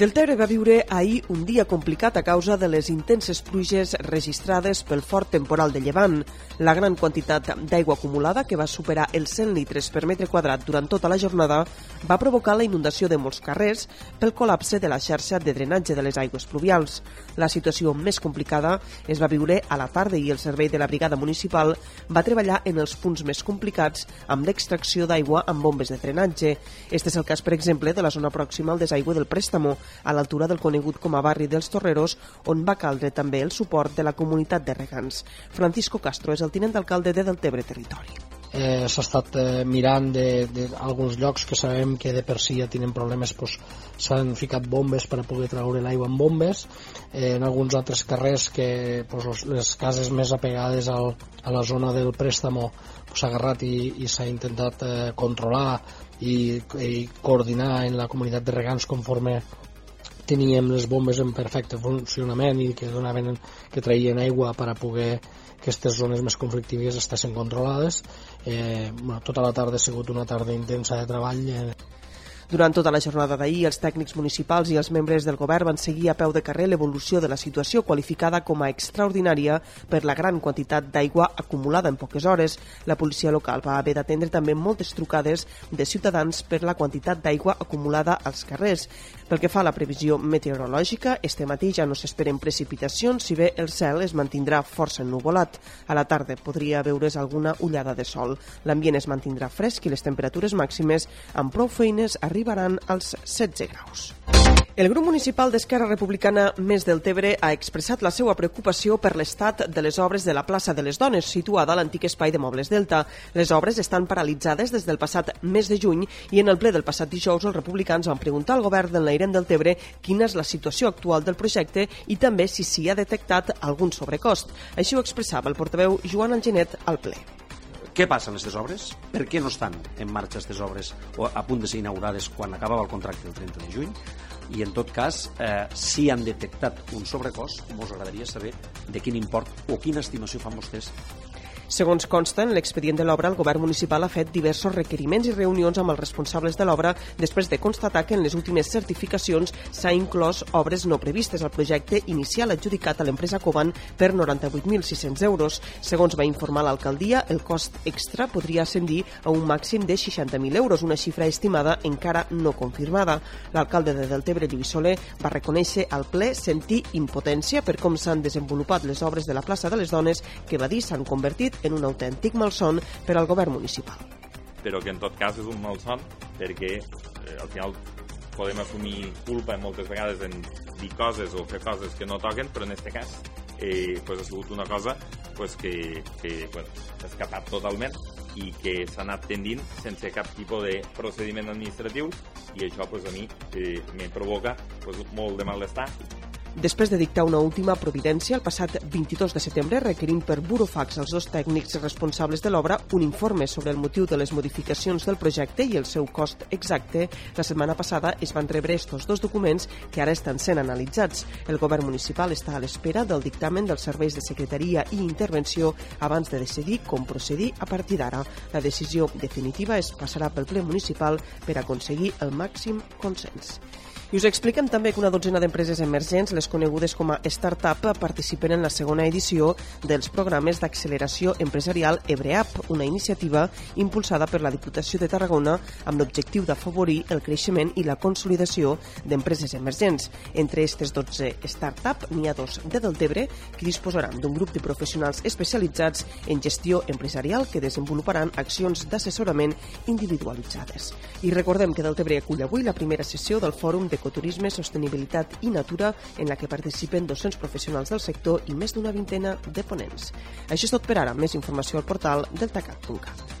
Deltebre va viure ahir un dia complicat a causa de les intenses pluges registrades pel fort temporal de llevant. La gran quantitat d'aigua acumulada, que va superar els 100 litres per metre quadrat durant tota la jornada, va provocar la inundació de molts carrers pel col·lapse de la xarxa de drenatge de les aigües pluvials. La situació més complicada es va viure a la tarda i el servei de la brigada municipal va treballar en els punts més complicats amb l'extracció d'aigua amb bombes de drenatge. Este és el cas, per exemple, de la zona pròxima al desaigüe del Préstamo, a l'altura del conegut com a barri dels Torreros, on va caldre també el suport de la comunitat de regants. Francisco Castro és el tinent d'alcalde de Deltebre Territori. Eh, S'ha estat eh, mirant d'alguns llocs que sabem que de per si ja tenen problemes s'han pues, ficat bombes per a poder treure l'aigua amb bombes eh, en alguns altres carrers que los, les cases més apegades al, a la zona del préstamo s'ha pues, agarrat i, i s'ha intentat eh, controlar i, i coordinar en la comunitat de regants conforme teníem les bombes en perfecte funcionament i que donaven que traien aigua per a poder que aquestes zones més conflictives estessin controlades. Eh, bueno, tota la tarda ha sigut una tarda intensa de treball. Eh, durant tota la jornada d'ahir, els tècnics municipals i els membres del govern van seguir a peu de carrer l'evolució de la situació qualificada com a extraordinària per la gran quantitat d'aigua acumulada en poques hores. La policia local va haver d'atendre també moltes trucades de ciutadans per la quantitat d'aigua acumulada als carrers. Pel que fa a la previsió meteorològica, este matí ja no s'esperen precipitacions, si bé el cel es mantindrà força ennuvolat. A la tarda podria veure's alguna ullada de sol. L'ambient es mantindrà fresc i les temperatures màximes amb prou feines arriben arribaran als 16 graus. El grup municipal d'Esquerra Republicana Més del Tebre ha expressat la seva preocupació per l'estat de les obres de la plaça de les Dones, situada a l'antic espai de Mobles Delta. Les obres estan paralitzades des del passat mes de juny i en el ple del passat dijous els republicans van preguntar al govern del Nairem del Tebre quina és la situació actual del projecte i també si s'hi ha detectat algun sobrecost. Així ho expressava el portaveu Joan Algenet al ple. Què passa amb aquestes obres? Per què no estan en marxa aquestes obres o a punt de ser inaugurades quan acabava el contracte el 30 de juny? I en tot cas, eh, si han detectat un sobrecost, us agradaria saber de quin import o quina estimació fan vostès Segons consta en l'expedient de l'obra, el govern municipal ha fet diversos requeriments i reunions amb els responsables de l'obra després de constatar que en les últimes certificacions s'ha inclòs obres no previstes al projecte inicial adjudicat a l'empresa Coban per 98.600 euros. Segons va informar l'alcaldia, el cost extra podria ascendir a un màxim de 60.000 euros, una xifra estimada encara no confirmada. L'alcalde de Deltebre, Lluís Soler, va reconèixer al ple sentir impotència per com s'han desenvolupat les obres de la plaça de les Dones, que va dir s'han convertit en un autèntic malson per al govern municipal. Però que en tot cas és un malson perquè eh, al final podem assumir culpa moltes vegades en dir coses o fer coses que no toquen, però en aquest cas eh, pues ha sigut una cosa pues, que, que bueno, s'ha escapat totalment i que s'ha anat tendint sense cap tipus de procediment administratiu i això pues, a mi eh, me provoca pues, molt de malestar Després de dictar una última providència el passat 22 de setembre, requerint per burofax als dos tècnics responsables de l'obra un informe sobre el motiu de les modificacions del projecte i el seu cost exacte, la setmana passada es van rebre estos dos documents que ara estan sent analitzats. El govern municipal està a l'espera del dictamen dels serveis de secretaria i intervenció abans de decidir com procedir a partir d'ara. La decisió definitiva es passarà pel ple municipal per aconseguir el màxim consens. I us expliquem també que una dotzena d'empreses emergents, les conegudes com a Startup, participen en la segona edició dels programes d'acceleració empresarial EBREAP, una iniciativa impulsada per la Diputació de Tarragona amb l'objectiu d'afavorir el creixement i la consolidació d'empreses emergents. Entre aquestes 12 Startup n'hi ha dos de Deltebre que disposaran d'un grup de professionals especialitzats en gestió empresarial que desenvoluparan accions d'assessorament individualitzades. I recordem que Deltebre acull avui la primera sessió del Fòrum de d'ecoturisme, sostenibilitat i natura, en la que participen 200 professionals del sector i més d'una vintena de ponents. Això és tot per ara. Més informació al portal deltacat.cat.